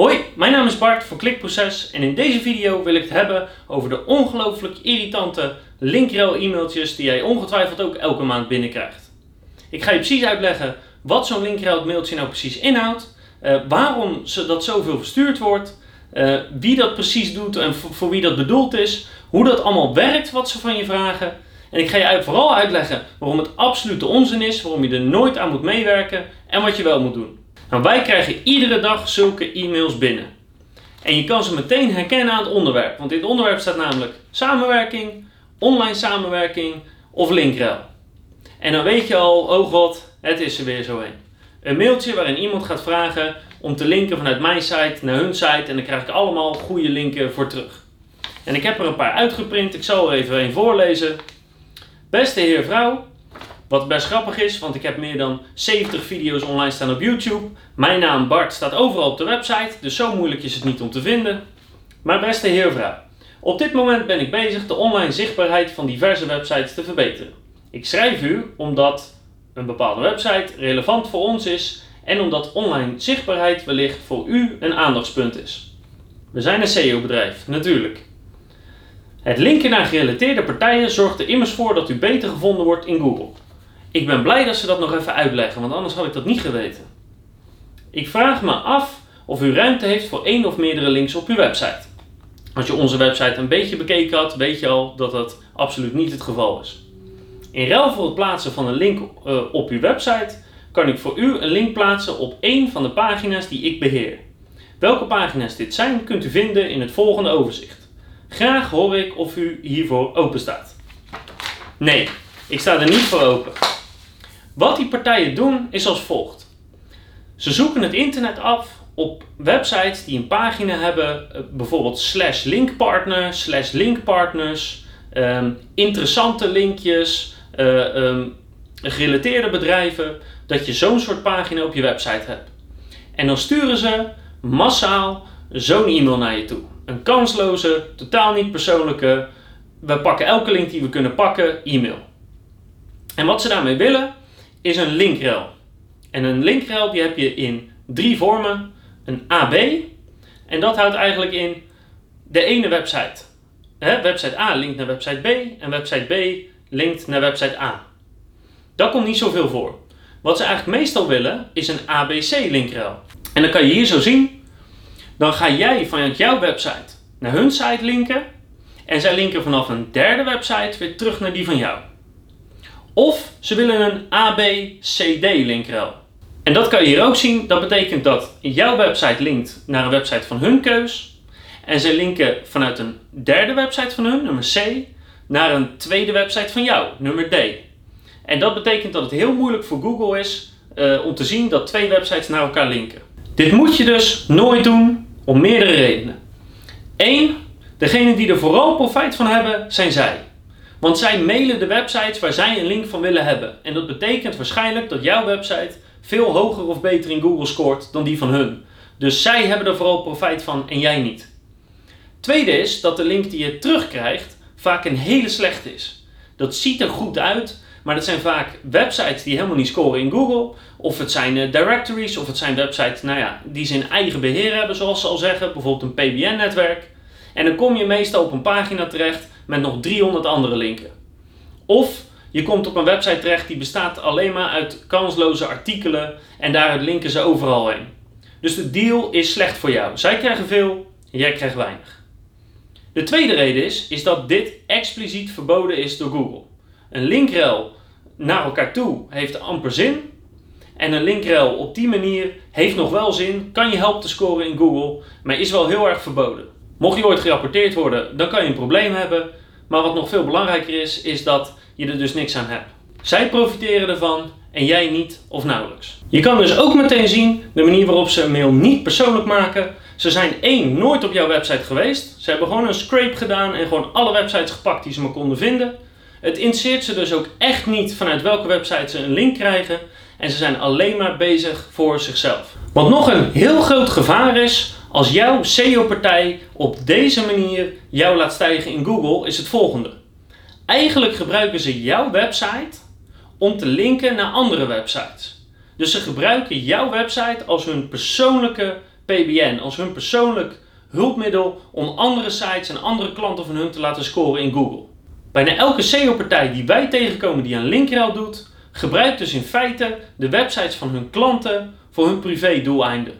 Hoi, mijn naam is Bart van Klikproces en in deze video wil ik het hebben over de ongelooflijk irritante linkrel e-mailtjes die jij ongetwijfeld ook elke maand binnenkrijgt. Ik ga je precies uitleggen wat zo'n linkrel mailtje nou precies inhoudt, uh, waarom dat zoveel verstuurd wordt, uh, wie dat precies doet en voor wie dat bedoeld is, hoe dat allemaal werkt wat ze van je vragen. En ik ga je vooral uitleggen waarom het absolute onzin is, waarom je er nooit aan moet meewerken en wat je wel moet doen. Wij krijgen iedere dag zulke e-mails binnen. En je kan ze meteen herkennen aan het onderwerp. Want in het onderwerp staat namelijk samenwerking, online samenwerking of linkrel. En dan weet je al, oh god, het is er weer zo een. Een mailtje waarin iemand gaat vragen om te linken vanuit mijn site naar hun site. En dan krijg ik allemaal goede linken voor terug. En ik heb er een paar uitgeprint. Ik zal er even een voorlezen. Beste heer vrouw, wat best grappig is, want ik heb meer dan 70 video's online staan op YouTube. Mijn naam Bart staat overal op de website, dus zo moeilijk is het niet om te vinden. Maar beste heer vrouw, op dit moment ben ik bezig de online zichtbaarheid van diverse websites te verbeteren. Ik schrijf u omdat een bepaalde website relevant voor ons is en omdat online zichtbaarheid wellicht voor u een aandachtspunt is. We zijn een SEO-bedrijf, natuurlijk. Het linken naar gerelateerde partijen zorgt er immers voor dat u beter gevonden wordt in Google. Ik ben blij dat ze dat nog even uitleggen, want anders had ik dat niet geweten. Ik vraag me af of u ruimte heeft voor één of meerdere links op uw website. Als je onze website een beetje bekeken had, weet je al dat dat absoluut niet het geval is. In ruil voor het plaatsen van een link uh, op uw website kan ik voor u een link plaatsen op één van de pagina's die ik beheer. Welke pagina's dit zijn, kunt u vinden in het volgende overzicht. Graag hoor ik of u hiervoor open staat. Nee, ik sta er niet voor open. Wat die partijen doen is als volgt. Ze zoeken het internet af op websites die een pagina hebben, eh, bijvoorbeeld slash linkpartner, slash linkpartners, um, interessante linkjes, uh, um, gerelateerde bedrijven, dat je zo'n soort pagina op je website hebt. En dan sturen ze massaal zo'n e-mail naar je toe. Een kansloze, totaal niet persoonlijke, we pakken elke link die we kunnen pakken, e-mail. En wat ze daarmee willen, is een linkrel. En een linkrel die heb je in drie vormen. Een AB. En dat houdt eigenlijk in de ene website. Website A linkt naar website B. En website B linkt naar website A. Dat komt niet zoveel voor. Wat ze eigenlijk meestal willen is een ABC linkrel. En dan kan je hier zo zien. Dan ga jij vanuit jouw website naar hun site linken. En zij linken vanaf een derde website weer terug naar die van jou. Of ze willen een ABCD linkrel. En dat kan je hier ook zien. Dat betekent dat jouw website linkt naar een website van hun keus. En ze linken vanuit een derde website van hun, nummer C, naar een tweede website van jou, nummer D. En dat betekent dat het heel moeilijk voor Google is uh, om te zien dat twee websites naar elkaar linken. Dit moet je dus nooit doen om meerdere redenen. Eén, degene die er vooral profijt van hebben, zijn zij. Want zij mailen de websites waar zij een link van willen hebben. En dat betekent waarschijnlijk dat jouw website veel hoger of beter in Google scoort dan die van hun. Dus zij hebben er vooral profijt van en jij niet. Tweede is dat de link die je terugkrijgt vaak een hele slechte is. Dat ziet er goed uit, maar dat zijn vaak websites die helemaal niet scoren in Google. Of het zijn eh, directories, of het zijn websites nou ja, die ze in eigen beheer hebben, zoals ze al zeggen. Bijvoorbeeld een PBN-netwerk. En dan kom je meestal op een pagina terecht met nog 300 andere linken. Of je komt op een website terecht die bestaat alleen maar uit kansloze artikelen en daaruit linken ze overal heen. Dus de deal is slecht voor jou. Zij krijgen veel, jij krijgt weinig. De tweede reden is, is dat dit expliciet verboden is door Google. Een linkrel naar elkaar toe heeft amper zin. En een linkrel op die manier heeft nog wel zin, kan je helpen te scoren in Google, maar is wel heel erg verboden. Mocht je ooit gerapporteerd worden, dan kan je een probleem hebben. Maar wat nog veel belangrijker is, is dat je er dus niks aan hebt. Zij profiteren ervan en jij niet of nauwelijks. Je kan dus ook meteen zien de manier waarop ze een mail niet persoonlijk maken. Ze zijn één, nooit op jouw website geweest. Ze hebben gewoon een scrape gedaan en gewoon alle websites gepakt die ze maar konden vinden. Het interesseert ze dus ook echt niet vanuit welke website ze een link krijgen. En ze zijn alleen maar bezig voor zichzelf. Wat nog een heel groot gevaar is als jouw SEO-partij op deze manier jou laat stijgen in Google, is het volgende. Eigenlijk gebruiken ze jouw website om te linken naar andere websites. Dus ze gebruiken jouw website als hun persoonlijke PBN als hun persoonlijk hulpmiddel om andere sites en andere klanten van hun te laten scoren in Google. Bijna elke SEO-partij die wij tegenkomen die aan linkrel doet, gebruikt dus in feite de websites van hun klanten voor hun privé-doeleinden.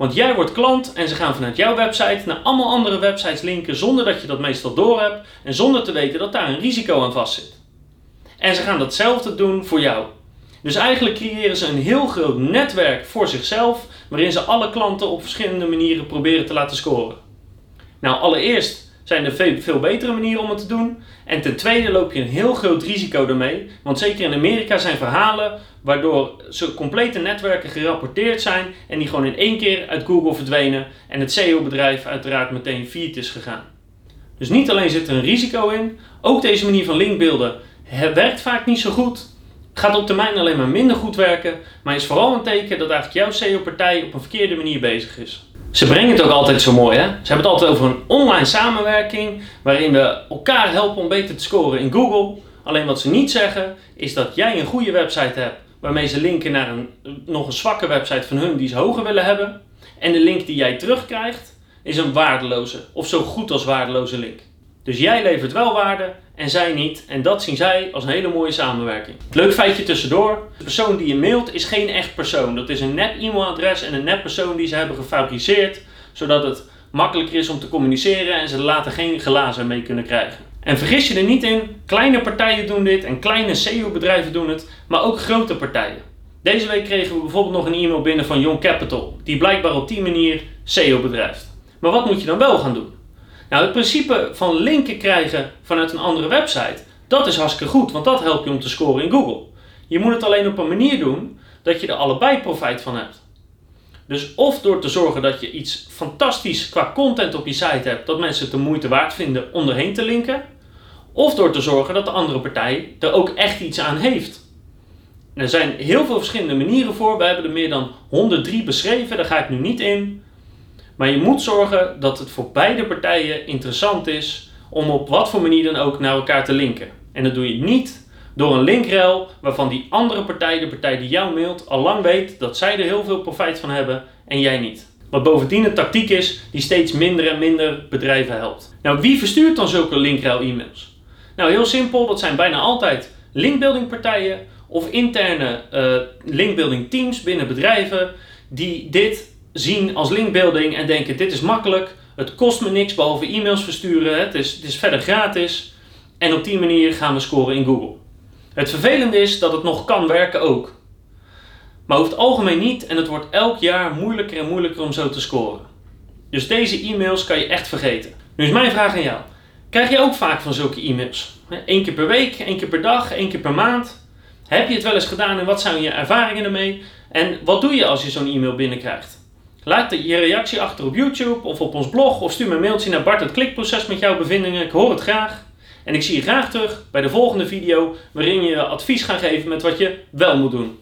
Want jij wordt klant en ze gaan vanuit jouw website naar allemaal andere websites linken zonder dat je dat meestal doorhebt en zonder te weten dat daar een risico aan vastzit. En ze gaan datzelfde doen voor jou. Dus eigenlijk creëren ze een heel groot netwerk voor zichzelf waarin ze alle klanten op verschillende manieren proberen te laten scoren. Nou, allereerst zijn er veel, veel betere manieren om het te doen. En ten tweede loop je een heel groot risico daarmee. Want zeker in Amerika zijn verhalen waardoor ze complete netwerken gerapporteerd zijn en die gewoon in één keer uit Google verdwenen en het SEO-bedrijf uiteraard meteen failliet is gegaan. Dus niet alleen zit er een risico in, ook deze manier van linkbeelden werkt vaak niet zo goed. Gaat op termijn alleen maar minder goed werken, maar is vooral een teken dat eigenlijk jouw SEO-partij op een verkeerde manier bezig is. Ze brengen het ook altijd zo mooi, hè? Ze hebben het altijd over een online samenwerking waarin we elkaar helpen om beter te scoren in Google. Alleen wat ze niet zeggen is dat jij een goede website hebt waarmee ze linken naar een nog een zwakke website van hun die ze hoger willen hebben. En de link die jij terugkrijgt is een waardeloze of zo goed als waardeloze link. Dus jij levert wel waarde en zij niet. En dat zien zij als een hele mooie samenwerking. Leuk feitje tussendoor. De persoon die je mailt is geen echt persoon. Dat is een nep e-mailadres en een nep persoon die ze hebben gefabriceerd. Zodat het makkelijker is om te communiceren en ze er later geen glazen mee kunnen krijgen. En vergis je er niet in, kleine partijen doen dit en kleine SEO-bedrijven doen het, maar ook grote partijen. Deze week kregen we bijvoorbeeld nog een e-mail binnen van Young Capital, die blijkbaar op die manier SEO bedrijft. Maar wat moet je dan wel gaan doen? Nou, het principe van linken krijgen vanuit een andere website, dat is hartstikke goed, want dat helpt je om te scoren in Google. Je moet het alleen op een manier doen dat je er allebei profijt van hebt. Dus of door te zorgen dat je iets fantastisch qua content op je site hebt, dat mensen het de moeite waard vinden om erheen te linken. Of door te zorgen dat de andere partij er ook echt iets aan heeft. er zijn heel veel verschillende manieren voor. We hebben er meer dan 103 beschreven, daar ga ik nu niet in. Maar je moet zorgen dat het voor beide partijen interessant is om op wat voor manier dan ook naar elkaar te linken. En dat doe je niet door een linkrel waarvan die andere partij, de partij die jou mailt, al lang weet dat zij er heel veel profijt van hebben en jij niet. Wat bovendien een tactiek is die steeds minder en minder bedrijven helpt. Nou, wie verstuurt dan zulke linkrel e-mails? Nou, heel simpel, dat zijn bijna altijd linkbuilding partijen of interne uh, linkbuilding teams binnen bedrijven die dit zien als linkbuilding en denken dit is makkelijk, het kost me niks behalve e-mails versturen, het is, het is verder gratis en op die manier gaan we scoren in Google. Het vervelende is dat het nog kan werken ook. Maar over het algemeen niet en het wordt elk jaar moeilijker en moeilijker om zo te scoren. Dus deze e-mails kan je echt vergeten. Nu is mijn vraag aan jou. Krijg je ook vaak van zulke e-mails? Eén keer per week, één keer per dag, één keer per maand? Heb je het wel eens gedaan en wat zijn je ervaringen ermee? En wat doe je als je zo'n e-mail binnenkrijgt? Laat je reactie achter op YouTube of op ons blog of stuur me een mailtje naar Bart het klikproces met jouw bevindingen. Ik hoor het graag. En ik zie je graag terug bij de volgende video waarin je advies gaat geven met wat je wel moet doen.